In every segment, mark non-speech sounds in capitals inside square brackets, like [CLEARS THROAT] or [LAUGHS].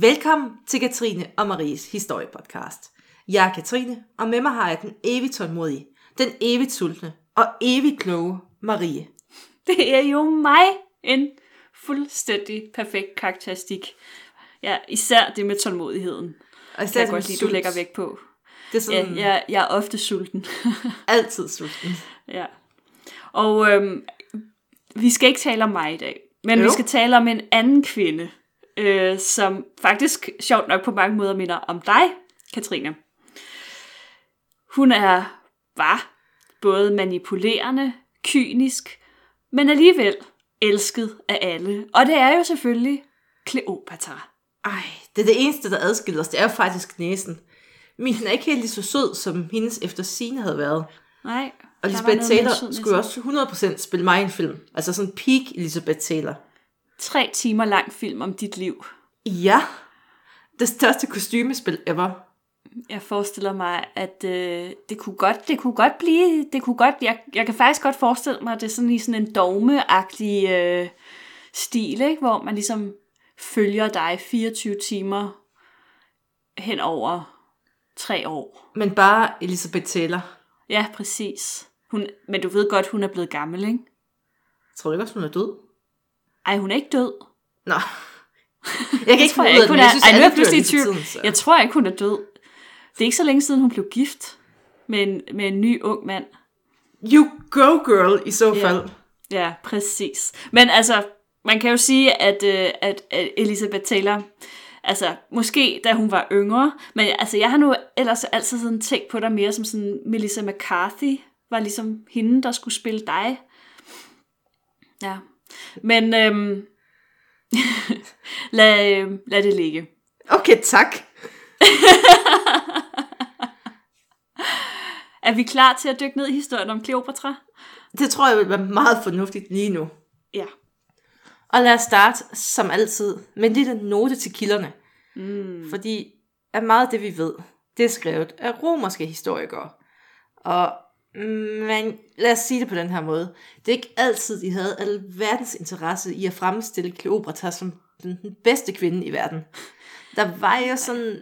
Velkommen til Katrine og Maries historiepodcast. Jeg er Katrine, og med mig har jeg den evigt tålmodige, den evigt sultne og evigt kloge Marie. Det er jo mig en fuldstændig perfekt karakteristik. Ja, især det med tålmodigheden. Og Det kan jeg godt lide, du lægger vægt på. Det er sådan Ja, jeg, jeg er ofte sulten. [LAUGHS] altid sulten. ja. Og øhm, vi skal ikke tale om mig i dag, men Jo. vi skal tale om en anden kvinde, øh, som faktisk sjovt nok på mange måder minder om dig, Katrine. Hun er, var både manipulerende, kynisk, men alligevel elsket af alle. Og det er jo selvfølgelig Kleopatra. Ej, det er det eneste, der adskiller os. Det er jo faktisk næsen. Min er ikke helt lige så sød, som hendes efter sine havde været. Nej, Og Lisbeth Taylor skulle også 100% spille mig i en film. Altså sådan peak Elizabeth Taylor. Tre timer lang film om dit liv. Ja, det største kostymespil ever. Jeg forestiller mig, at øh, det, kunne godt, det kunne godt blive, det kunne godt, jeg, jeg kan faktisk godt forestille mig, at det er sådan i sådan en dogmeagtig øh, stil, ikke? hvor man ligesom følger dig 24 timer hen over tre år. Men bare Elizabeth Taylor. Ja, præcis. Hun, men du ved godt, hun er blevet gammel, ikke? Tror du ikke også, hun er død? Ej, hun er ikke død. Nå. [LAUGHS] Jeg kan ikke jeg ud af det, men er. jeg synes, Ej, nu er jeg pludselig i tvivl. Jeg tror ikke, hun er død. Det er ikke så længe siden, hun blev gift med en, med en ny ung mand. You go, girl, i så Ja. fald. Ja, præcis. Men altså, man kan jo sige, at, øh, at, at Elizabeth Taylor, altså måske da hun var yngre, men altså jeg har nu ellers altid sådan tænkt på dig mere som sådan Melissa McCarthy, var ligesom hende, der skulle spille dig. Ja, men øhm, [LAUGHS] lad, øh, lad det ligge. Okay, tak. [LAUGHS] Er vi klar til at dykke ned i historien om Cleopatra? Det tror jeg vil være meget fornuftigt lige nu. Ja. Og lad os starte, som altid, med en lille note til kilderne. Mm. Fordi at meget af det, vi ved, det er skrevet af romerske historikere. Og men lad os sige det på den her måde. Det er ikke altid, de havde al verdens interesse i at fremstille Kleopatra som den bedste kvinde i verden. Der var jo sådan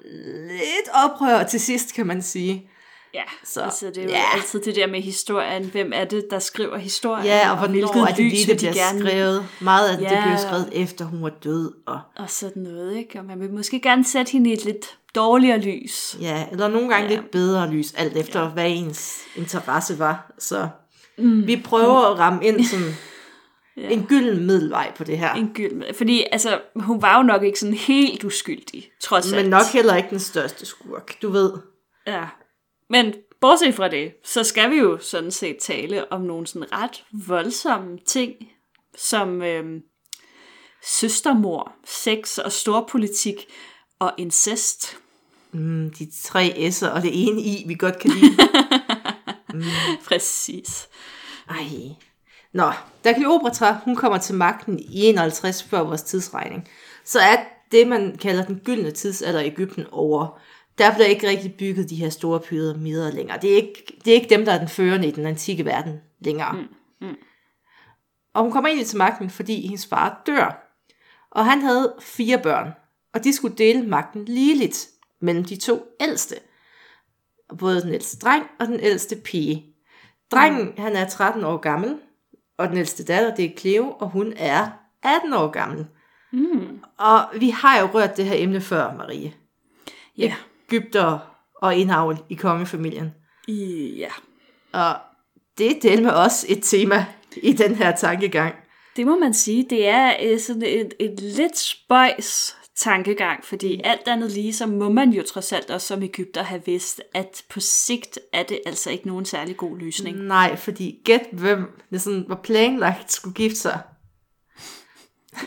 lidt oprør til sidst, kan man sige. Ja, Så, så, altså det er jo ja. ja. altid det der med historien. Hvem er det, der skriver historien? Ja, og hvornår hvilket er det lige, det de bliver gerne... skrevet. Meget af det, det Ja. bliver skrevet efter, hun var død. Og, Og sådan noget, ikke? Og man vil måske gerne sætte hende i et lidt dårligere lys. ja, eller nogle gange Ja. lidt bedre lys, alt efter ja. hvad ens interesse var. Så mm. vi prøver at ramme ind sådan [LAUGHS] Ja. en gylden middelvej på det her. En gyld. Fordi altså, hun var jo nok ikke sådan helt uskyldig, trods alt. Men nok heller ikke den største skurk, du ved. Ja. Men bortset fra det, så skal vi jo sådan set tale om nogle sådan ret voldsomme ting, som øhm, søstermor, sex og storpolitik og incest. Mm, de tre S'er og det ene I, vi godt kan lide. [LAUGHS] Præcis. Ej. Nå, da Kleopatra, hun kommer til magten i 51 før vores tidsregning, så er det, man kalder den gyldne tidsalder i Ægypten over. Der bliver ikke rigtig bygget de her store pyramider længere. Det er ikke, det er ikke dem, der er den førende i den antikke verden længere. Mm, mm. Og hun kommer egentlig til magten, fordi hendes far dør. Og han havde fire børn, og de skulle dele magten ligeligt mellem de to ældste. Både den ældste dreng og den ældste pige. Drengen, mm. han er 13 år gammel, og den ældste datter, det er Cleo, og hun er 18 år gammel. Mm. Og vi har jo rørt det her emne før, Marie. Ja. Ægypter og indavl i kongefamilien. Ja. Og det er del med os et tema i den her tankegang. Det må man sige, det er øh, sådan et, et lidt spøjs tankegang, fordi alt andet lige, så må man jo trods alt også som Ægypter have vidst, at på sigt er det altså ikke nogen særlig god løsning. Nej, fordi gæt hvem det sådan var planlagt skulle gifte sig.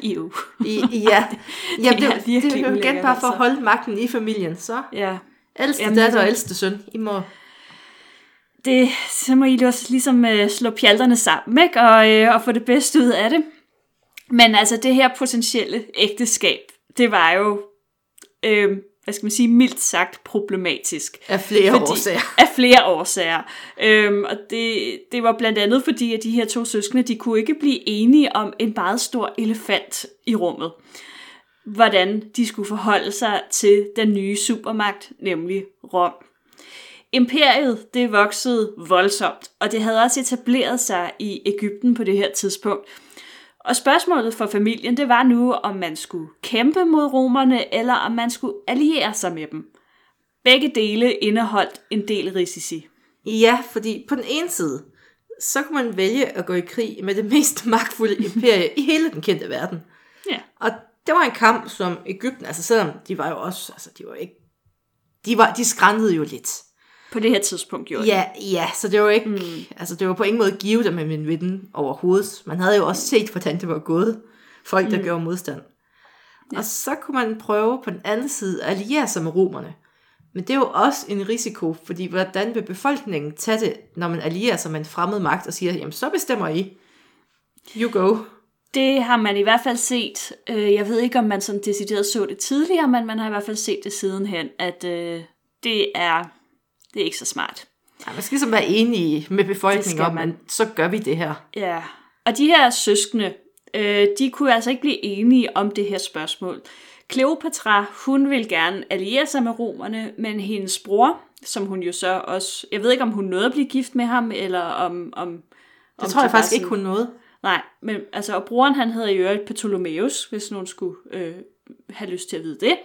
Jo. I, ja, [LAUGHS] ja det, er det, virkelig det er jo igen bare for at altså. holde magten i familien. Så Ja. ældste Jamen, datter og det- ældste søn, I må... Det, så må I jo også ligesom øh, slå pjalterne sammen, ikke? Og, øh, og få det bedste ud af det. Men altså, det her potentielle ægteskab, det var jo, øh, hvad skal man sige, mildt sagt problematisk. Af flere fordi, årsager. [LAUGHS] Af flere årsager. Øhm, og det, det var blandt andet fordi, at de her to søskende, de kunne ikke blive enige om en meget stor elefant i rummet. hvordan de skulle forholde sig til den nye supermagt, nemlig Rom. Imperiet, det voksede voldsomt, og det havde også etableret sig i Ægypten på det her tidspunkt. Og spørgsmålet for familien, det var nu, om man skulle kæmpe mod romerne, eller om man skulle alliere sig med dem. Begge dele indeholdt en del risici. Ja, fordi på den ene side, så kunne man vælge at gå i krig med det mest [LAUGHS] magtfulde imperie i hele den kendte verden. Ja. Og det var en kamp, som Ægypten, altså selvom de var jo også, altså de var ikke, de, var, de skrændede jo lidt. På det her tidspunkt gjorde Ja, ja, så det var ikke, mm. altså det var på ingen måde givet dem med min viden overhovedet. Man havde jo også set, hvordan det var gået. Folk, der mm. gjorde modstand. Ja. Og så kunne man prøve på den anden side at alliere sig med romerne. Men det er jo også en risiko, fordi hvordan vil befolkningen tage det, når man allierer sig med en fremmed magt og siger, jamen så bestemmer I. You go. Det har man i hvert fald set. Øh, Jeg ved ikke, om man sådan decideret så det tidligere, men man har i hvert fald set det sidenhen, at øh, det er det er ikke så smart. Ja, man skal ligesom være enige med befolkningen om, at så gør vi det her. Ja, og de her søskende, øh, de kunne altså ikke blive enige om det her spørgsmål. Kleopatra, hun vil gerne alliere sig med romerne, men hendes bror, som hun jo så også, jeg ved ikke om hun nåede at blive gift med ham, eller om... om Det om tror jeg faktisk ikke, hun nåede. Nej, men altså, og broren han hedder i øvrigt Ptolemæus, hvis nogen skulle øh, have lyst til at vide det.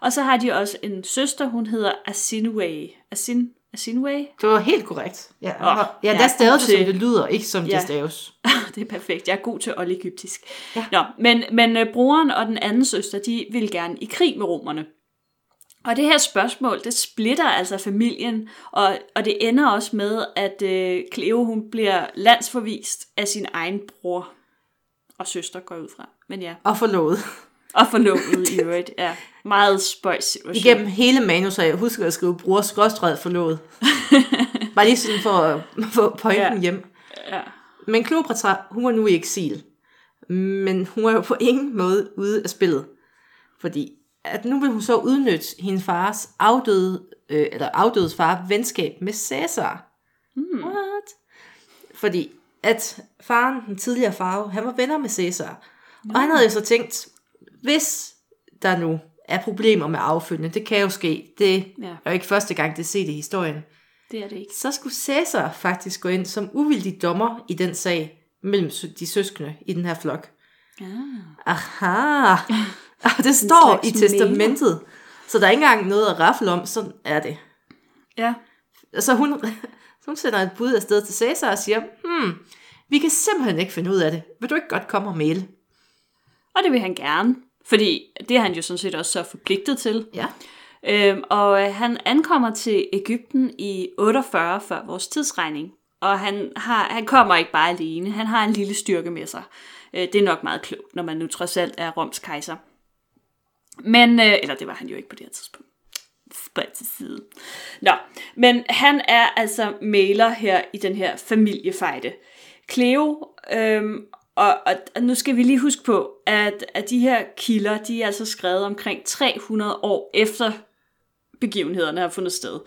Og så har de også en søster, hun hedder Asinway. Asin, Asinway? Det var helt korrekt. Ja, Åh, ja der er staves det, som til- det lyder, ikke som Ja. det staves. [LAUGHS] det er perfekt. Jeg er god til oldegyptisk. Ja. Nå, men, men øh, broren og den anden søster, de vil gerne i krig med romerne. Og det her spørgsmål, det splitter altså familien, og, og det ender også med, at øh, Cleo hun bliver landsforvist af sin egen bror og søster, går ud fra. Men ja, Og forlovet. Og forlovet i øvrigt. Ja, meget spøjs situation. Igennem hele manus, og jeg husker at skrive bror skråstred forlovet. [LAUGHS] Bare lige sådan for at få pointen Ja. ja. hjem. Ja. Men Kleopatra, hun var nu i eksil. Men hun var jo på ingen måde ude af spillet. Fordi at nu vil hun så udnytte hendes fars afdøde, øh, eller afdødes far venskab med Caesar. Hmm. What? Fordi at faren, den tidligere far, han var venner med Caesar. Og han havde jo så tænkt, hvis der nu er problemer med affølgende, det kan jo ske, det Ja. er jo ikke første gang, det set i historien, Det er det ikke. så skulle Caesar faktisk gå ind som uvildig dommer i den sag mellem de søskende i den her flok. Ah. Aha! Og [LAUGHS] det står i testamentet. Så der er ikke engang noget at rafle om, sådan er det. Ja. Så hun, [LAUGHS] hun sender et bud afsted til Caesar og siger, hmm, vi kan simpelthen ikke finde ud af det. Vil du ikke godt komme og male? Og det vil han gerne, fordi det er han jo sådan set også så forpligtet til. Ja. Øhm, og øh, han ankommer til Ægypten i 48 før vores tidsregning. Og han, har, han kommer ikke bare alene, han har en lille styrke med sig. Øh, det er nok meget klogt, når man nu trods alt er Roms kejser. Men, øh, eller det var han jo ikke på det her tidspunkt. Spøj til side. Nå, men han er altså maler her i den her familiefejde. Cleo, øhm, og, og, og nu skal vi lige huske på, at, at de her kilder, de er altså skrevet omkring 300 år efter begivenhederne har fundet sted.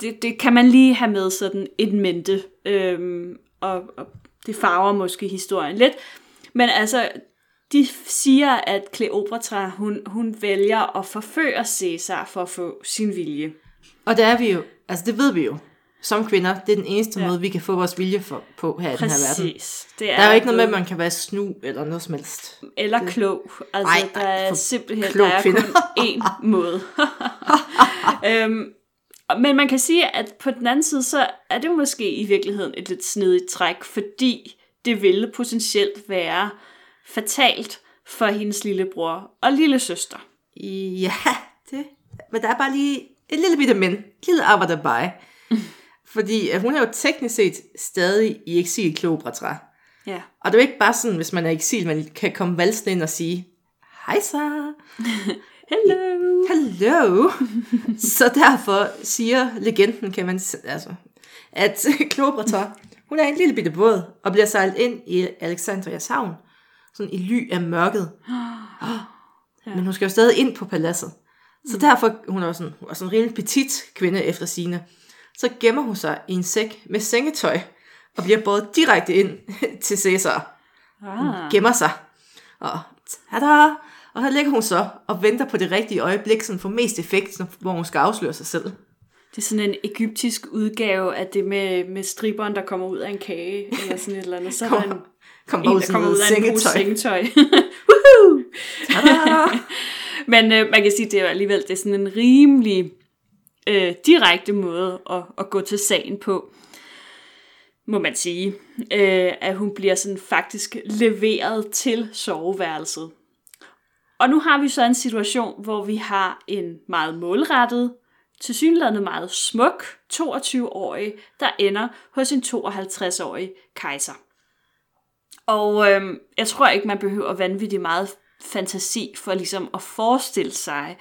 Det, det kan man lige have med sådan et mente, øhm, og, og det farver måske historien lidt. Men altså, de siger, at Kleopatra, hun, hun vælger at forføre Caesar for at få sin vilje. Og det er vi jo, altså det ved vi jo, som kvinder, det er den eneste Ja. måde, vi kan få vores vilje for, på her i den her verden. Det Der er jo ikke noget med, at man kan være snu eller noget som helst. Eller klog. Altså, Ej, Ej, der er simpelthen klog der er kun én [LAUGHS] måde. [LAUGHS] øhm, men man kan sige, at på den anden side, så er det måske i virkeligheden et lidt snedigt træk, fordi det ville potentielt være fatalt for hendes lillebror og lille søster. Ja, det. Men der er bare lige et lille bitte men. Lille arbejde bare. [LAUGHS] Fordi at hun er jo teknisk set stadig i eksil Kleopatra. Ja. Og det er jo ikke bare sådan, hvis man er i eksil, man kan komme valsende ind og sige, hej så, [LAUGHS] Hello! hallo. [LAUGHS] så derfor siger legenden, kan man altså, at [LAUGHS] Kleopatra, hun er i en lille bitte båd, og bliver sejlet ind i Alexandrias havn, sådan i ly af mørket. [GASPS] Men hun skal jo stadig ind på paladset. Så derfor, hun er sådan, hun er sådan en rimelig petit kvinde efter sine. Så gemmer hun sig i en sæk med sengetøj, og bliver båret direkte ind [LAUGHS] til Caesar. Ah. Gemmer sig. Og tada! Og her ligger hun så og venter på det rigtige øjeblik, sådan for mest effekt, hvor hun skal afsløre sig selv. Det er sådan en egyptisk udgave af det med, med striberen, der kommer ud af en kage, eller sådan et eller andet. Så er der en, Kommer en ud der kommer ud af en pose sengetøj. [LAUGHS] [LAUGHS] Men øh, man kan sige, det er alligevel det er sådan en rimelig øh, direkte måde at, at gå til sagen på, må man sige. Øh, at hun bliver sådan faktisk leveret til soveværelset. Og nu har vi så en situation, hvor vi har en meget målrettet, tilsyneladende meget smuk 22-årig, der ender hos en 52-årig kejser. Og øhm, jeg tror ikke, man behøver vanvittigt meget fantasi for ligesom at forestille sig,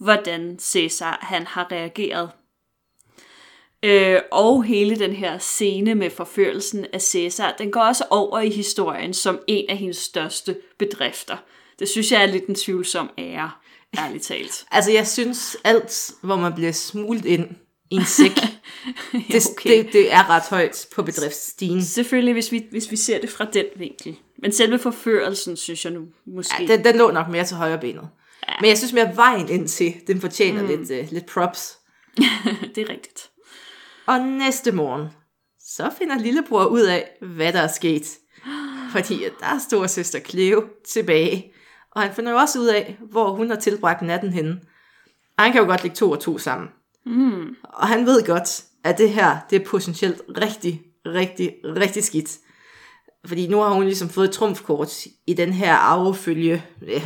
hvordan Cæsar han har reageret. Øh, og hele den her scene med forførelsen af Cæsar, den går også over i historien som en af hendes største bedrifter. Det synes jeg er lidt en tvivlsom ære, ærligt talt. [LAUGHS] Altså, jeg synes alt, hvor man bliver smuglet ind i en sæk, [LAUGHS] det, okay. det, det er ret højt på bedriftsstigen. Selvfølgelig, hvis vi, hvis vi ser det fra den vinkel. Men selve forførelsen, synes jeg nu måske... Ja, den, den lå nok mere til højre benet. Ja. Men jeg synes mere vejen ind til, den fortjener mm. lidt, uh, lidt props. [LAUGHS] det er rigtigt. Og næste morgen, så finder lillebror ud af, hvad der er sket. [GASPS] Fordi der er stor søster Cleo tilbage. Og han finder jo også ud af, hvor hun har tilbragt natten henne. Og han kan jo godt lægge to og to sammen. Mm. Og han ved godt, at det her, det er potentielt rigtig, rigtig, rigtig skidt. Fordi nu har hun ligesom fået et trumfkort i den her arvefølge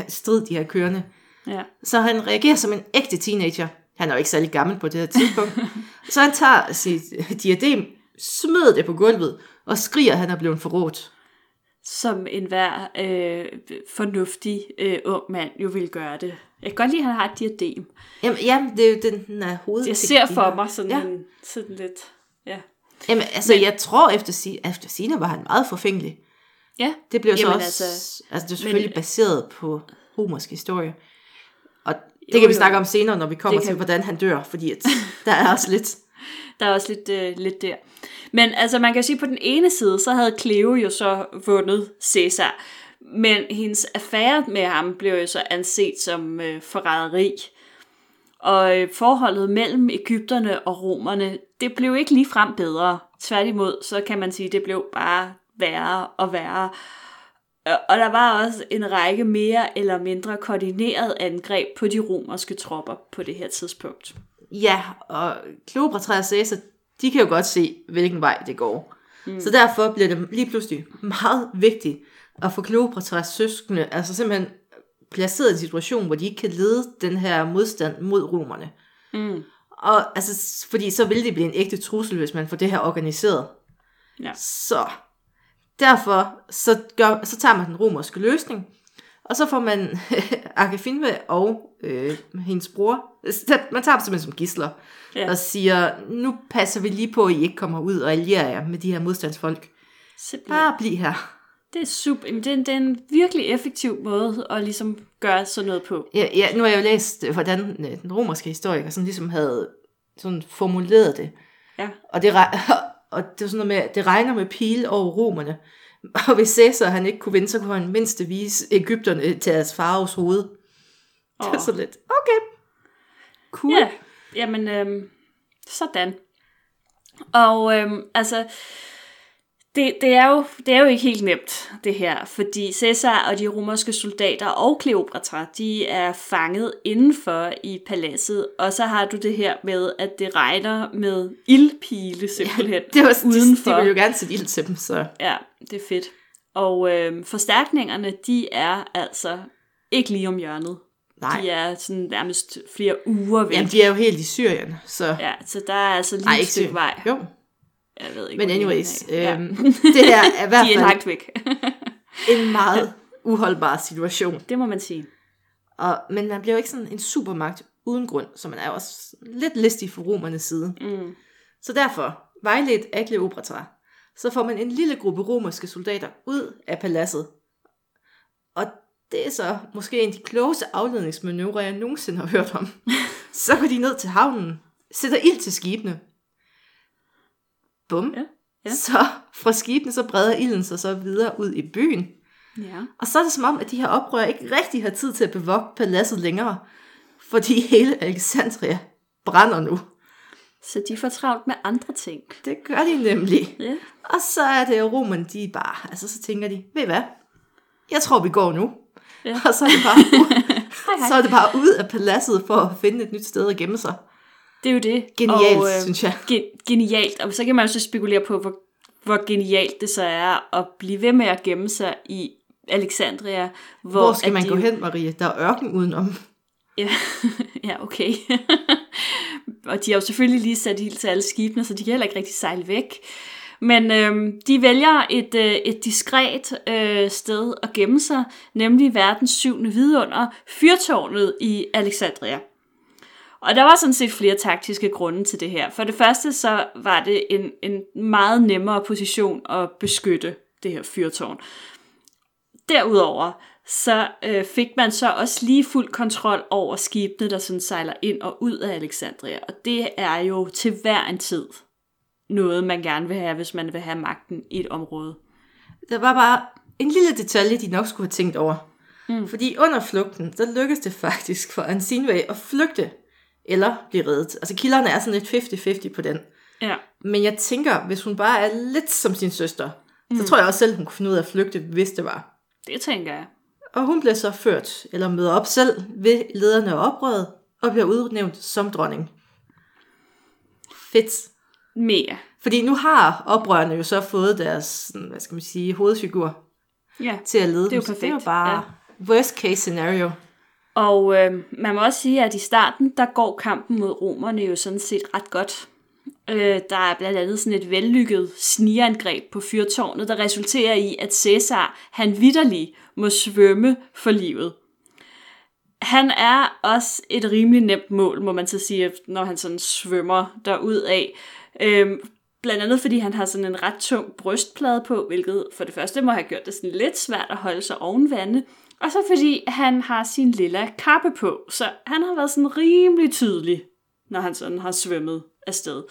strid, de her kørende. Ja. Så han reagerer som en ægte teenager. Han er jo ikke særlig gammel på det her tidspunkt. så han tager sit diadem, smider det på gulvet, og skriger, at han er blevet forrådt. Som enhver øh, fornuftig øh, ung mand jo vil gøre det. Jeg kan godt lide, at han har et diadem. Jamen, jamen det er jo den, den er hovedet. Jeg ser for mig sådan, Ja. ja. en, sådan lidt... Ja. Jamen, altså, Men, jeg tror, efter, efter sine var han meget forfængelig. Ja, Det bliver så også... Altså, altså, det er selvfølgelig men- baseret på romersk historie. Og det Jo, kan vi snakke om senere, når vi kommer til, vi. hvordan han dør, fordi at [LAUGHS] der er også lidt... der er også lidt, øh, lidt der. Men altså, man kan sige, på den ene side, så havde Cleo jo så vundet Caesar. Men hendes affære med ham blev jo så anset som øh, forræderi. Og øh, forholdet mellem Ægypterne og romerne, det blev ikke lige frem bedre. Tværtimod, så kan man sige, det blev bare værre og værre. Og der var også en række mere eller mindre koordineret angreb på de romerske tropper på det her tidspunkt. Ja, og Kleopatra og Caesar, de kan jo godt se, hvilken vej det går. Mm. Så derfor bliver det lige pludselig meget vigtigt at få Kleopatras søskende, altså simpelthen placeret i en situation, hvor de ikke kan lede den her modstand mod romerne. Mm. Og altså, fordi så vil det blive en ægte trussel, hvis man får det her organiseret. Ja. Så derfor så, gør, så tager man den romerske løsning, og så får man [LAUGHS] Agafinve og øh, hendes bror, man tager dem simpelthen som gisler, Ja. og siger, nu passer vi lige på, at I ikke kommer ud og allierer jer med de her modstandsfolk. Simpelthen. Bare bliv her. Det er super. Jamen, det, er, det er en virkelig effektiv måde at ligesom gøre sådan noget på. Ja, ja, nu har jeg jo læst, øh, hvordan øh, den romerske historiker sådan ligesom havde sådan formuleret det. Ja. Og det, og det var sådan noget med, at det regner med pile over romerne. [LAUGHS] Og hvis Caesar han ikke kunne vinde, så kunne han mindst vise Ægypterne til deres faraos hoved. Det var så lidt, okay, cool. Ja, jamen, øhm, sådan. Og øhm, altså, det, det, er jo, det er jo ikke helt nemt, det her, fordi Caesar og de romerske soldater og Kleopatra, de er fanget indenfor i paladset, og så har du det her med, at det regner med ildpile simpelthen Det var, de, udenfor. de ville jo gerne sætte ild til dem, så Ja, det er fedt. Og øhm, forstærkningerne, de er altså ikke lige om hjørnet. nej. De er sådan nærmest flere uger væk. Jamen, de er jo helt i Syrien, så... Ja, så der er altså lige Nej, et stykke vej. Jo, Jeg ved ikke, men anyways, øhm, [LAUGHS] det her er i [LAUGHS] hvert De er fald langt [LAUGHS] væk. en meget uholdbar situation. det må man sige. Og, men man bliver jo ikke sådan en supermagt uden grund, så man er jo også lidt listig for romernes side. Mm. Så derfor, vejledt af Kleopatra, så får man en lille gruppe romerske soldater ud af paladset. Og det er så måske en af de klogeste afledningsmanøvrer, jeg nogensinde har hørt om. så går de ned til havnen, sætter ild til skibene. Bum. Ja, ja. Så fra skibene så breder ilden sig så videre ud i byen. Ja. Og så er det som om, at de her oprør ikke rigtig har tid til at bevogte paladset længere, fordi hele Alexandria brænder nu. Så de får travlt med andre ting. Det gør de nemlig. Ja. Og så er det jo romerne, de bare, altså så tænker de, ved hvad? Jeg tror, vi går nu. Ja. Og så er, det bare ud, [LAUGHS] Hej, hej. så er det bare ud af paladset for at finde et nyt sted at gemme sig. Det er jo det. Genialt, og, øh, synes jeg. Ge- genialt. Og så kan man jo så spekulere på, hvor, hvor genialt det så er at blive ved med at gemme sig i Alexandria. Hvor, Hvor skal man de gå hen, Maria? Der er ørken udenom. Ja, [LAUGHS] ja okay. [LAUGHS] og de har jo selvfølgelig lige sat ild til alle skibene, så de kan heller ikke rigtig sejle væk. Men øhm, de vælger et, øh, et diskret øh, sted at gemme sig, nemlig verdens syvende vidunder, fyrtårnet i Alexandria. Og der var sådan set flere taktiske grunde til det her. For det første så var det en, en meget nemmere position at beskytte det her fyrtårn. Derudover så øh, fik man så også lige fuld kontrol over skibene, der sådan sejler ind og ud af Alexandria. Og det er jo til hver en tid noget, man gerne vil have, hvis man vil have magten i et område. Der var bare en lille detalje, de nok skulle have tænkt over. Mm. Fordi under flugten, der lykkedes det faktisk for Ansinway at flygte eller blive reddet. Altså kilderne er sådan lidt 50-50 på den. Ja. Men jeg tænker, hvis hun bare er lidt som sin søster, mm. så tror jeg også selv, hun kunne finde ud af at flygte, hvis det var. Det tænker jeg. Og hun bliver så ført, eller møder op selv ved lederne af oprøret, og bliver udnævnt som dronning. Fedt. Mega. Fordi nu har oprørerne jo så fået deres, hvad skal man sige, hovedfigur Ja. til at lede Det er jo. Så Det er perfekt, jo bare ja. worst case scenario. Og øh, man må også sige, at i starten, der går kampen mod romerne jo sådan set ret godt. Øh, der er blandt andet sådan et vellykket snigeangreb på fyrtårnet, der resulterer i, at Cæsar, han vidderlig må svømme for livet. Han er også et rimelig nemt mål, må man så sige, når han sådan svømmer derud af. Øhm, blandt andet fordi han har sådan en ret tung brystplade på, hvilket for det første må have gjort det sådan lidt svært at holde sig oven vande. Og så fordi han har sin lille kappe på, så han har været sådan rimelig tydelig, når han sådan har svømmet afsted.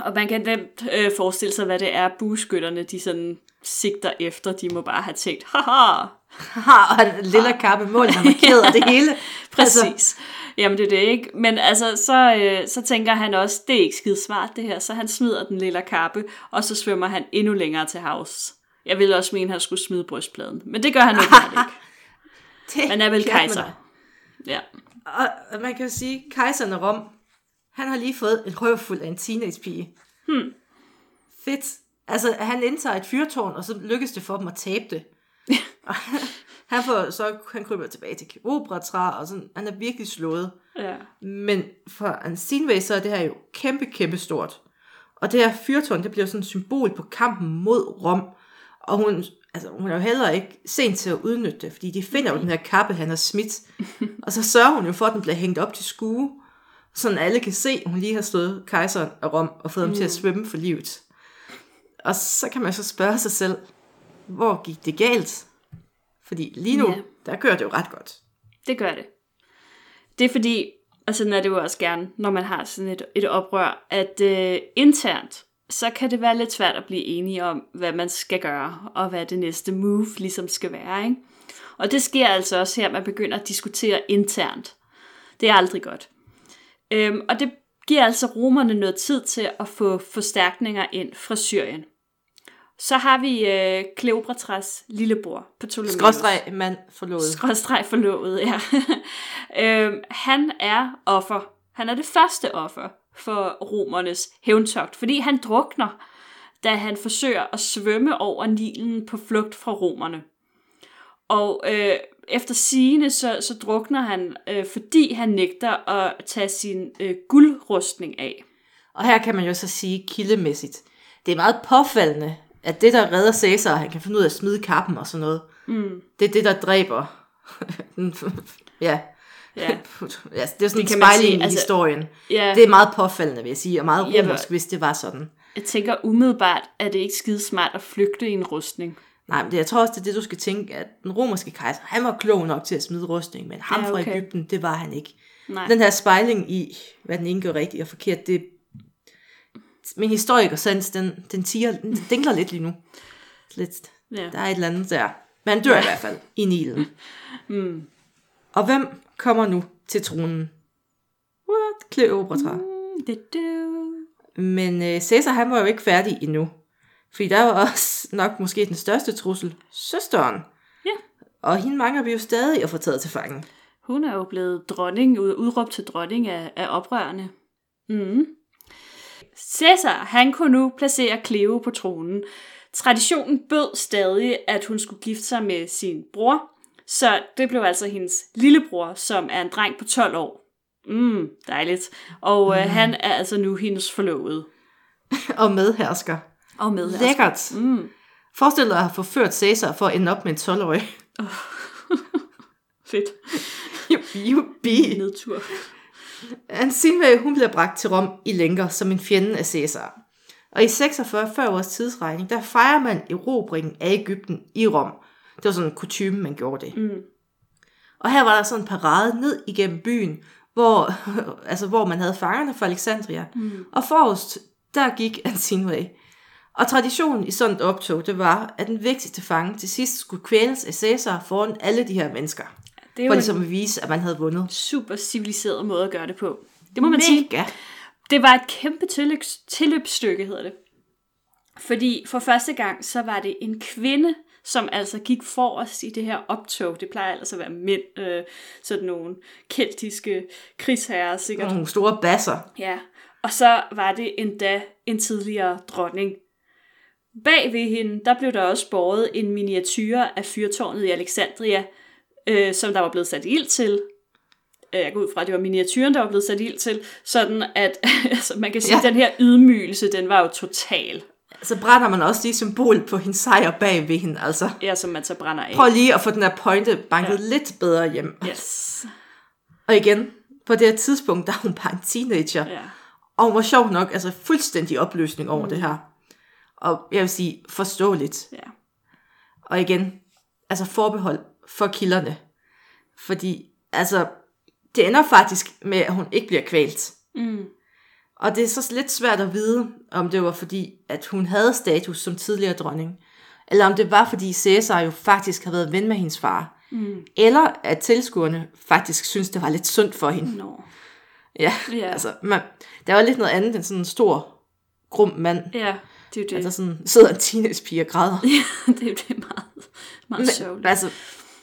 Og man kan nemt øh, forestille sig, hvad det er, bueskytterne de sådan sigter efter. De må bare have tænkt, haha, Haha, og lille kappe mål, der markeret og det [LAUGHS] hele. Præcis. Altså, Altså, Jamen det er det ikke. Men altså, så, øh, så tænker han også, det er ikke skide smart det her, så han smider den lille kappe, og så svømmer han endnu længere til havs. Jeg ville også mene, at han skulle smide brystpladen. Men det gør han ikke. [LAUGHS] det Man er vel kejser. Ja. Og man kan jo sige, kejseren af Rom, han har lige fået en røvfuld af en teenagepige. Hmm. Fedt. Altså, han indtager et fyrtårn, og så lykkes det for dem at tabe det. [LAUGHS] Og han får så han kryber tilbage til Kleopatra, og sådan, han er virkelig slået. ja. Men for Ansinway, så er det her jo kæmpe, kæmpe stort. Og det her fyrtårn, det bliver sådan et symbol på kampen mod Rom. Og hun, altså, hun er jo heller ikke sent til at udnytte det, fordi de finder jo den her kappe, han har smidt. [LAUGHS] Og så sørger hun jo for, at den bliver hængt op til skue, sådan alle kan se, at hun lige har slået kejseren af Rom og fået ham til at svømme for livet. Og så kan man så spørge sig selv, hvor gik det galt? Fordi lige nu, Ja. der kører det jo ret godt. Det gør det. Det er fordi, og sådan er det jo også gerne, når man har sådan et, et oprør, at øh, internt, så kan det være lidt svært at blive enige om, hvad man skal gøre, og hvad det næste move ligesom skal være. Ikke? Og det sker altså også her, at man begynder at diskutere internt. Det er aldrig godt. Øhm, og det giver altså romerne noget tid til at få forstærkninger ind fra Syrien. Så har vi øh, Kleopatras lillebror, Ptolemæus. Skråstreg mand forlovet. Skråstreg forlovet, ja. [LAUGHS] øhm, han er offer. Han er det første offer for romernes hævntogt, fordi han drukner, da han forsøger at svømme over Nilen på flugt fra romerne. Og øh, efter sigende, så, så drukner han, øh, fordi han nægter at tage sin øh, guldrustning af. Og her kan man jo så sige kildemæssigt. Det er meget påfaldende, at det, der redder Caesar, han kan finde ud af at smide kappen og sådan noget, mm. det er det, der dræber. [LAUGHS] ja. Ja. [LAUGHS] ja. Det er sådan en kan man spejling i altså- historien. Ja, Det er meget påfaldende, vil jeg sige, og meget Ja, romersk, hvis det var sådan. jeg tænker umiddelbart, at det ikke skide smart at flygte i en rustning. Nej, men det, jeg tror også, det er det, du skal tænke, at den romerske kejser, han var klog nok til at smide rustning, men ham Ja, fra okay. Ægypten, det var han ikke. Nej. Den her spejling i, hvad den ene gør rigtigt og forkert, det min historiker sans, den, den, tiger, den dingler lidt lige nu. Lidt. Ja. Der er et eller andet der. Men han dør i hvert fald i Nilen. [LAUGHS] Mm. Og hvem kommer nu til tronen? What? Kleopatra. Det du. Men øh, Caesar, han var jo ikke færdig endnu. Fordi der var også nok måske den største trussel, søsteren. Ja. Og hende mangler vi jo stadig at få taget til fange. Hun er jo blevet dronning, ud- udråbt til dronning af, af oprørende. Mm. Cæsar, han kunne nu placere Cleo på tronen. Traditionen bød stadig, at hun skulle gifte sig med sin bror, så det blev altså hendes lillebror, som er en dreng på 12 år. Mm, dejligt. Og øh, han er altså nu hendes forlovede. Og medhersker. Og med Lækkert. Mm. Forestil dig at have forført Caesar for at ende op med en 12-årig. [LAUGHS] Fedt. Jubi. Nedtur. Ansinve, hun bliver bragt til Rom i lænker som en fjende af Caesar. Og i 46 før vores tidsregning, der fejrer man erobringen af Ægypten i Rom. Det var sådan en kutume, man gjorde det. Mm. Og her var der sådan en parade ned igennem byen, hvor, [LAUGHS] altså, hvor man havde fangerne fra Alexandria. Mm. Og forrest, der gik Ansinve. Og traditionen i sådan et optog, det var, at den vigtigste fange til sidst skulle kvæles af Caesar foran alle de her mennesker. Det For ligesom at vise, at man havde vundet. super civiliseret måde at gøre det på. Det må man sige. Mega. Det var et kæmpe tilløbs, tilløbsstykke, hedder det. Fordi for første gang, så var det en kvinde, som altså gik forrest i det her optog. Det plejer altså at være mænd, øh, sådan nogle keltiske krigsherrer sikkert. Nogle store basser. Ja, og så var det endda en tidligere dronning. Bag ved hende, der blev der også båret en miniatyre af fyrtårnet i Alexandria, øh, som der var blevet sat ild til. Øh, Jeg går ud fra, at det var miniatyren, der var blevet sat ild til, sådan at [LAUGHS] altså, man kan sige, at Ja. den her ydmygelse, den var jo total. Så brænder man også lige symbol på hendes sejr bag ved hende. Altså, Ja, som man så brænder af. prøv lige at få den her pointe banket ja. lidt bedre hjem. Yes. Og igen, på det her tidspunkt, der er hun bare en teenager. Ja. Og hun var sjov nok, altså fuldstændig opløsning over mm. det her. Og jeg vil sige, forståeligt. ja. Og igen, altså forbehold for kilderne. Fordi, altså, det ender faktisk med, at hun ikke bliver kvalt. Mm. Og det er så lidt svært at vide, om det var fordi, at hun havde status som tidligere dronning. Eller om det var fordi Caesar jo faktisk havde været ven med hendes far. Mm. Eller at tilskuerne faktisk synes det var lidt sundt for hende. Nå. Ja, Ja. altså, man, der var lidt noget andet end sådan en stor, grum mand. Ja, det er jo det. Altså sådan, sidder en teenagepige og græder. [LAUGHS] Ja, det er jo det meget, meget Men, sørgeligt. altså,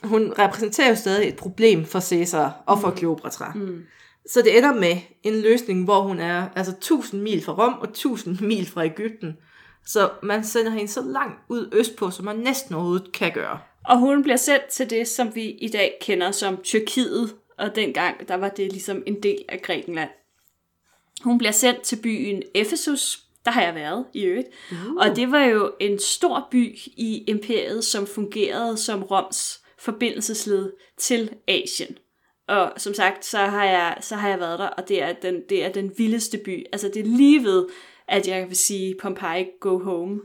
hun repræsenterer jo stadig et problem for Caesar og for Kleopatra. Mm. Så det ender med en løsning, hvor hun er altså 1000 mil fra Rom og 1000 [LAUGHS] mil fra Ægypten. Så man sender hende så langt ud østpå, som man næsten overhovedet kan gøre. Og hun bliver sendt til det, som vi i dag kender som Tyrkiet, og dengang der var det ligesom en del af Grækenland. Hun bliver sendt til byen Ephesus, der har jeg været i øvrigt, uh. og det var jo en stor by i imperiet, som fungerede som Roms forbindelsesled til Asien. Og som sagt, så har jeg, så har jeg været der, og det er, den, det er den vildeste by. Altså det er lige ved, at jeg vil sige Pompeii go home.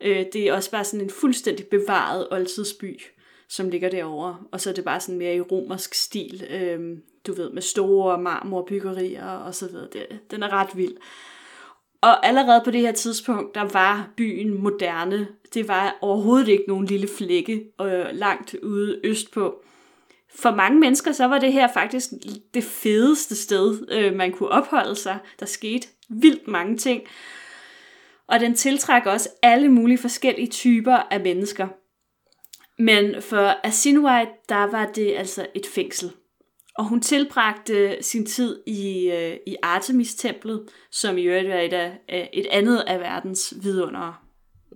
Øh, det er også bare sådan en fuldstændig bevaret oldtidsby, som ligger derovre. Og så er det bare sådan mere i romersk stil, øh, du ved, med store marmorbyggerier og så videre. Det, den er ret vild. Og allerede på det her tidspunkt, der var byen moderne. Det var overhovedet ikke nogen lille flække øh, langt ude østpå. For mange mennesker, så var det her faktisk det fedeste sted, øh, man kunne opholde sig. Der skete vildt mange ting. Og den tiltrækker også alle mulige forskellige typer af mennesker. Men for Asinwai, der var det altså et fængsel. Og hun tilbragte sin tid i, øh, i Artemis-templet, som i øvrigt er et, af, et andet af verdens vidundere.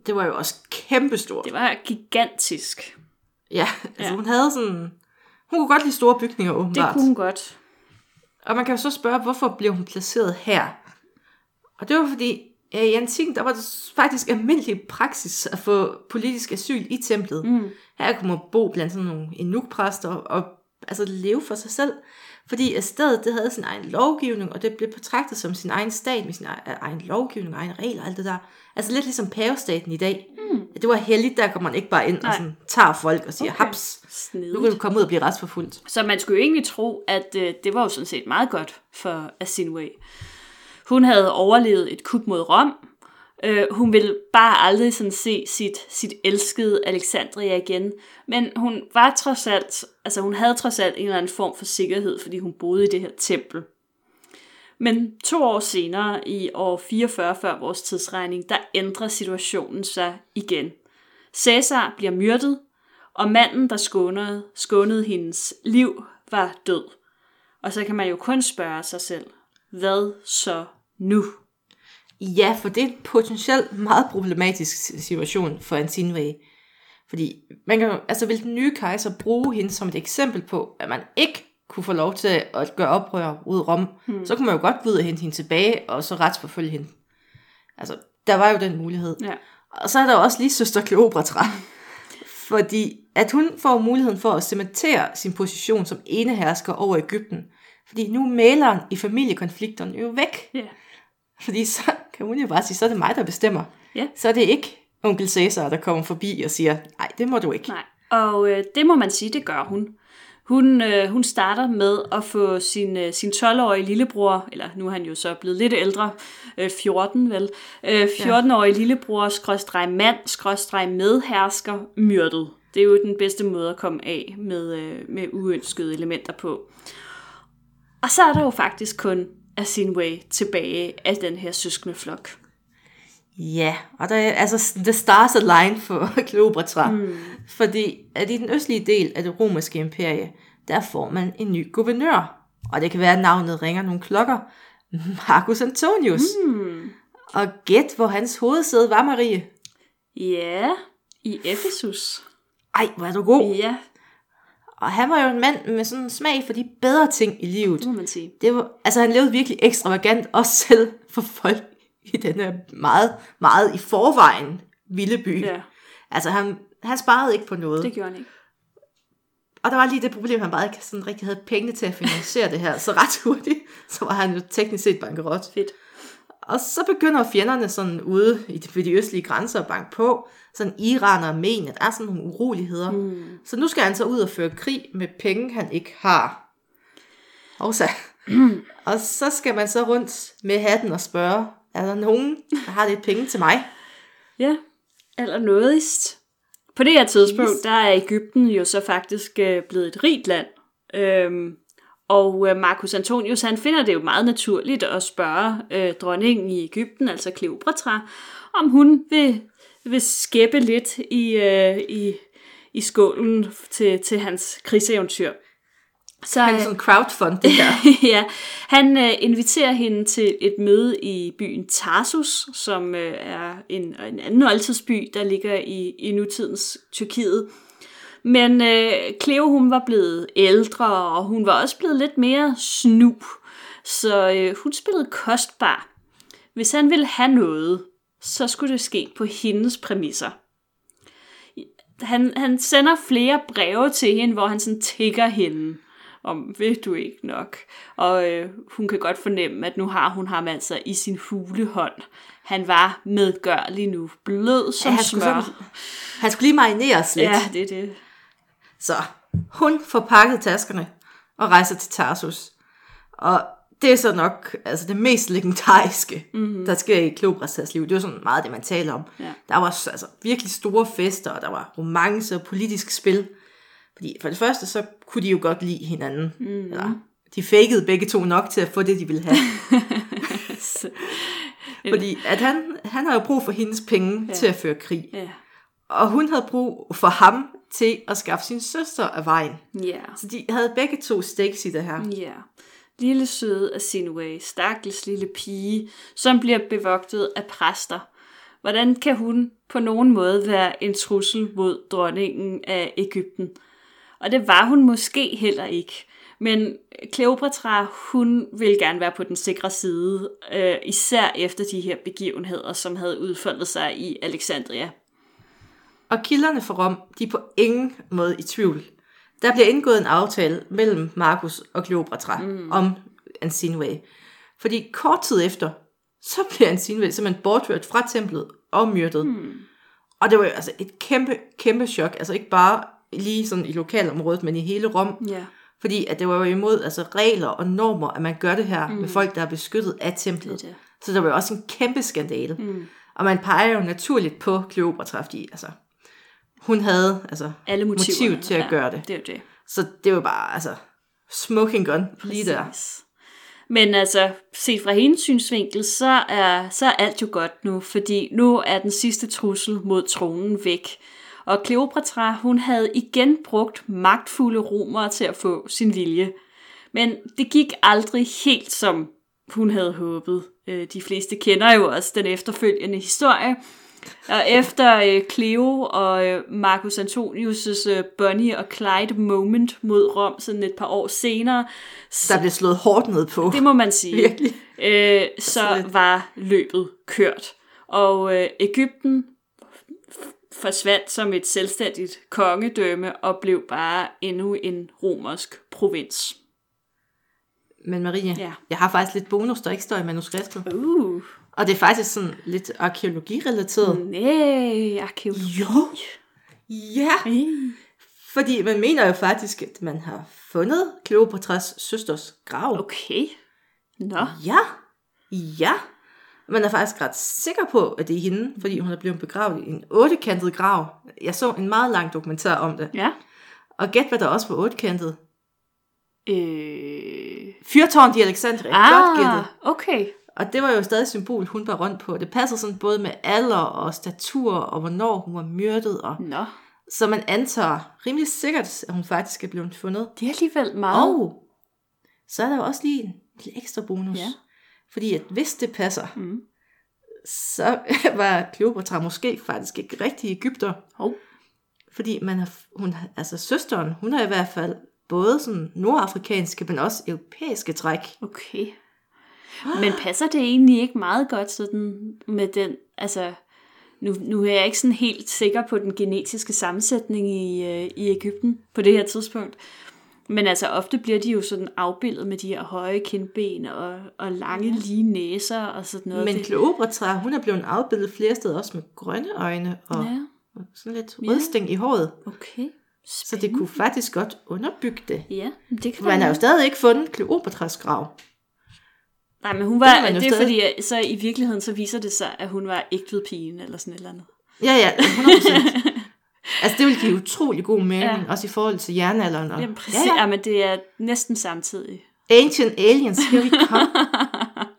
Det var jo også kæmpestort. Det var gigantisk. Ja, altså Ja. hun havde sådan... Hun kunne godt lide store bygninger, Det åbenbart. kunne hun godt. Og man kan jo så spørge, hvorfor blev hun placeret her? Og det var fordi, ja, i antikken, der var det faktisk almindelig praksis at få politisk asyl i templet. Mm. Her kunne man bo blandt sådan nogle enukpræster og, og altså leve for sig selv. Fordi at stedet, det havde sin egen lovgivning, og det blev betragtet som sin egen stat med sin egen, egen lovgivning og egen regler og alt det der. Altså lidt ligesom pavestaten i dag. Mm. Det var heldigt, der går man ikke bare ind Nej. og sådan, tager folk og siger, okay. haps, nu kan du komme ud og blive retsforfulgt. Så man skulle jo egentlig tro, at øh, det var jo sådan set meget godt for Asinway. Hun havde overlevet et kup mod Rom, Øh, hun vil bare aldrig sådan se sit, sit elskede Alexandria igen. Men hun var trods alt, altså hun havde trods alt en eller anden form for sikkerhed, fordi hun boede i det her tempel. Men to år senere, i år 44 før vores tidsregning, der ændrer situationen sig igen. Cæsar bliver myrdet, og manden, der skånede, skånede hendes liv, var død. Og så kan man jo kun spørge sig selv, hvad så nu? Ja, for det er en potentielt meget problematisk situation for Antinvæ. Fordi man kan, altså vil den nye kejser bruge hende som et eksempel på, at man ikke kunne få lov til at gøre oprør ud Rom, hmm. så kunne man jo godt gå ud og hente hende tilbage, og så retsforfølge hende. Altså, der var jo den mulighed. Ja. Og så er der også lige søster Kleopatra. [LAUGHS] Fordi at hun får muligheden for at cementere sin position som enehersker over Ægypten. Fordi nu er maleren i familiekonflikterne jo væk. Ja. Fordi så kan hun jo bare sige, så er det mig, der bestemmer. Ja. Så er det ikke onkel Cæsar, der kommer forbi og siger, nej, det må du ikke. Nej, og øh, det må man sige, det gør hun. Hun, øh, hun starter med at få sin, øh, sin 12-årige lillebror, eller nu er han jo så blevet lidt ældre, øh, 14 vel, øh, 14-årige lillebror, skråstreg mand, skråstreg medhersker, myrdet. Det er jo den bedste måde at komme af med, øh, med uønskede elementer på. Og så er der jo faktisk kun Asinway tilbage af den her søskende flok. Ja, og der er altså the stars align for [LAUGHS] Kleopatra. Mm. Fordi at i den østlige del af det romerske imperie, der får man en ny guvernør. Og det kan være, at navnet ringer nogle klokker. Marcus Antonius. Mm. Og gæt, hvor hans hovedsæde var, Marie. Ja, i Efesus. Ej, hvor er du god. Ja, Og han var jo en mand med sådan en smag for de bedre ting i livet. det må man sige. Det var, altså han levede virkelig ekstravagant, også selv for folk i den her meget, meget i forvejen vilde by. Ja, Altså han, han sparede ikke på noget. det gjorde han ikke. Og der var lige det problem, at han bare ikke sådan rigtig havde penge til at finansiere det her. Så ret hurtigt, så var han jo teknisk set bankerot. Fedt. Og så begynder fjenderne sådan ude i de, ved de østlige grænser at banke på. Sådan Iran og Armenien, der er sådan nogle uroligheder. Mm. Så nu skal han så ud og føre krig med penge, han ikke har. Og så, [CLEARS THROAT] og så skal man så rundt med hatten og spørge, er der nogen, der har lidt penge til mig? Ja, eller nådigst. På det her tidspunkt, der er Ægypten jo så faktisk øh, blevet et rigt land. Øhm, og øh, Marcus Antonius, han finder det jo meget naturligt at spørge øh, dronningen i Ægypten, altså Kleopatra, om hun vil, vil skæppe lidt i, øh, i, i skålen til, til hans krigseventyr. Så, Han er sådan crowdfund det her. [LAUGHS] ja, han øh, inviterer hende til et møde i byen Tarsus, som øh, er en, en anden oldtidsby, der ligger i, i nutidens Tyrkiet. Men øh, Cleo, hun var blevet ældre, og hun var også blevet lidt mere snu. Så øh, hun spillede kostbar. Hvis han ville have noget, så skulle det ske på hendes præmisser. Han, han sender flere breve til hende, hvor han sådan tigger hende om, ved du ikke nok? Og øh, hun kan godt fornemme, at nu har hun ham altså i sin hulehånd. Han var medgørlig nu, blød som Ja, han, skulle smør. sådan, han skulle lige marineres lidt. Ja, det er det. Så hun får pakket taskerne og rejser til Tarsus. Og det er så nok altså det mest legendariske, mm-hmm. der sker i Kleopatras liv. Det er sådan meget det, man taler om. Ja. Der var altså, virkelig store fester, og der var romance og politisk spil. Fordi for det første, så kunne de jo godt lide hinanden. Mm-hmm. Eller, de fakede begge to nok til at få det, de ville have. [LAUGHS] [LAUGHS] Fordi at han, han har jo brug for hendes penge ja. til at føre krig. Ja. Og hun havde brug for ham til at skaffe sin søster af vejen. Ja. Så de havde begge to stakes i det her. Ja. Lille søde Asinway, stakkels lille pige, som bliver bevogtet af præster. Hvordan kan hun på nogen måde være en trussel mod dronningen af Ægypten? Og det var hun måske heller ikke. Men Kleopatra, hun ville gerne være på den sikre side, øh, især efter de her begivenheder, som havde udfoldet sig i Alexandria. Og kilderne for Rom, de er på ingen måde i tvivl. Der bliver indgået en aftale mellem Markus og Kleopatra mm. om Ansinway. Fordi kort tid efter, så bliver Ansinway simpelthen bortført fra templet og myrdet. Mm. Og det var jo altså et kæmpe, kæmpe chok. Altså ikke bare lige sådan i lokalområdet, men i hele Rom. Ja. Fordi at det var jo imod altså regler og normer, at man gør det her mm. med folk, der er beskyttet af templet. Det det. Så der var jo også en kæmpe skandale. Mm. Og man peger jo naturligt på Kleopatra, fordi altså, hun havde altså, Alle motiv til at gøre det. Det er det. Så det var bare, altså, smoking gun lige der. Præcis. Men altså, set fra hendes synsvinkel, så er, så er alt jo godt nu, fordi nu er den sidste trussel mod tronen væk. Og Kleopatra, hun havde igen brugt magtfulde romere til at få sin vilje. Men det gik aldrig helt som hun havde håbet. Øh, De fleste kender jo også den efterfølgende historie. Og [LAUGHS] efter øh, Cleo og øh, Marcus Antonius' Bonnie og Clyde moment mod Rom sådan et par år senere, Der blev slået hårdt ned på. det må man sige, [LAUGHS] Virkelig. øh, så var løbet kørt. Og øh, Ægypten forsvandt som et selvstændigt kongedømme og blev bare endnu en romersk provins. Men Marie, Ja. jeg har faktisk lidt bonus, der ikke står i manuskriptet. Uh, Og det er faktisk sådan lidt arkeologirelateret. nej, arkeologi. Jo. Ja, Mm. fordi man mener jo faktisk, at man har fundet Kleopatras søsters grav. Okay. Nå, Ja, ja. Man er faktisk ret sikker på, at det er hende, fordi hun er blevet begravet i en ottekantet grav. Jeg så en meget lang dokumentar om det. ja. Og gæt, hvad der også var ottekantet. Øh... Fyrtårn i Alexandria. Godt gættet. Ah, okay. Og det var jo stadig symbol, hun var rundt på. Det passer sådan både med alder og statur, og hvornår hun var myrdet. Og... Nå, Så man antager rimelig sikkert, at hun faktisk er blevet fundet. det er alligevel meget. Og så er der jo også lige en lille ekstra bonus. Ja. Fordi at hvis det passer, Mm. så [LAUGHS] var Kleopatra måske faktisk ikke rigtig Ægypter. Hov. Fordi man har, hun, altså søsteren, hun har i hvert fald både sådan nordafrikanske, men også europæiske træk. Okay. Men passer det egentlig ikke meget godt sådan med den, altså, nu, nu er jeg ikke sådan helt sikker på den genetiske sammensætning i, øh, i Ægypten på det her tidspunkt. Men altså ofte bliver de jo sådan afbildet med de her høje kindben og, og lange lige næser og sådan noget. Men det, Kleopatra, hun er blevet afbildet flere steder også med grønne øjne og ja, og sådan lidt Ja. rødstæng i håret. okay. Så det kunne faktisk godt underbygge det. Ja, det kan Man har jo stadig ikke fundet Kleopatras grav. Nej, men hun Det var, det, jo er stadig- fordi, at så i virkeligheden så viser det sig, at hun var ægtved pigen eller sådan et eller andet. Ja, ja, 100%. [LAUGHS] altså, det vil give utrolig god mening, Ja. også i forhold til jernalderen. Og, Jamen præcis, ja, ja, ja. ja. men det er næsten samtidig. Ancient aliens, here we come.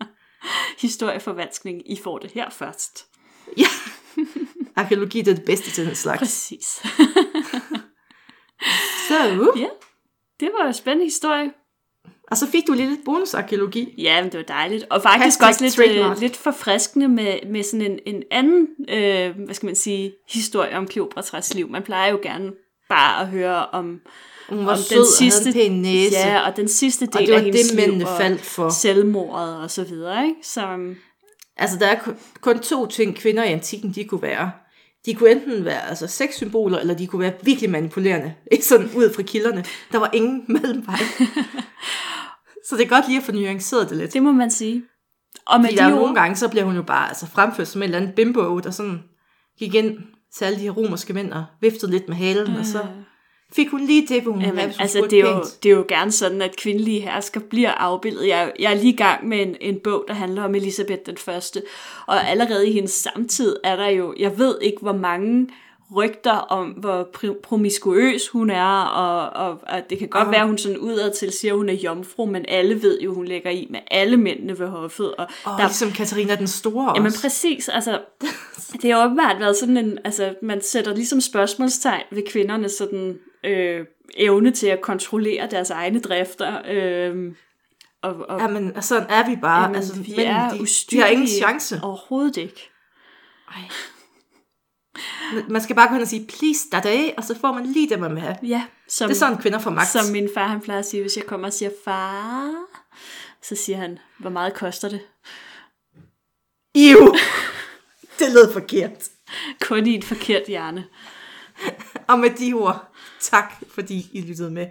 [LAUGHS] Historieforvanskning, I får det her først. [LAUGHS] ja. Arkeologi det er det bedste til den slags. Præcis. Så, uh. ja, det var en spændende historie. Og så fik du lidt bonusarkeologi. Ja, men det var dejligt. Og faktisk Hashtag også lidt, trademark. øh, lidt forfriskende med, med sådan en, en anden, øh, hvad skal man sige, historie om Kleopatras liv. Man plejer jo gerne bare at høre om, Hun var om sød og havde pæn næse. Ja, og den sidste del og det var af hendes det, liv, og faldt for. selvmordet og så videre, ikke? Så, øhm, Altså, der er kun- kun to ting, kvinder i antikken, de kunne være. De kunne enten være altså, sexsymboler, eller de kunne være virkelig manipulerende. Ikke [LAUGHS] sådan ud fra kilderne. Der var ingen [LAUGHS] mellemvej. Så det er godt lige at få nuanceret det lidt. det må man sige. Og med Fordi de der er ord, nogle gange, så bliver hun jo bare altså, fremført som en eller anden bimbo, der sådan gik ind til alle de her romerske mænd og viftede lidt med halen, og så fik hun lige det, hun Jamen, havde, hun altså, det er, jo, det er jo gerne sådan, at kvindelige hersker bliver afbildet. Jeg, jeg er lige i gang med en, en bog, der handler om Elisabeth den første. Og allerede i hendes samtid er der jo, jeg ved ikke, hvor mange rygter om, hvor promiskuøs hun er, og, og, og det kan godt Ah. være, at hun sådan udad til siger, at hun er jomfru, men alle ved jo, hun lægger i med alle mændene ved hoffet. Og Og der ligesom Katarina den Store Jamen også. præcis, altså, det har åbenbart været sådan en, altså, man sætter ligesom spørgsmålstegn ved kvinderne sådan øh, evne til at kontrollere deres egne drifter. Øh, og, og Jamen, sådan er vi bare. jamen, altså, vi mænd, er de, de har ingen chance. Overhovedet ikke. Man skal bare gå hen og sige, please, af, og så får man lige det, man vil have. Ja, som, Det er sådan, kvinder får magt. som min far han plejer at sige, hvis jeg kommer og siger, far, så siger han, hvor meget koster det? Iu! det lød forkert. Kun i et forkert hjerne. Og med de ord, tak fordi I lyttede med.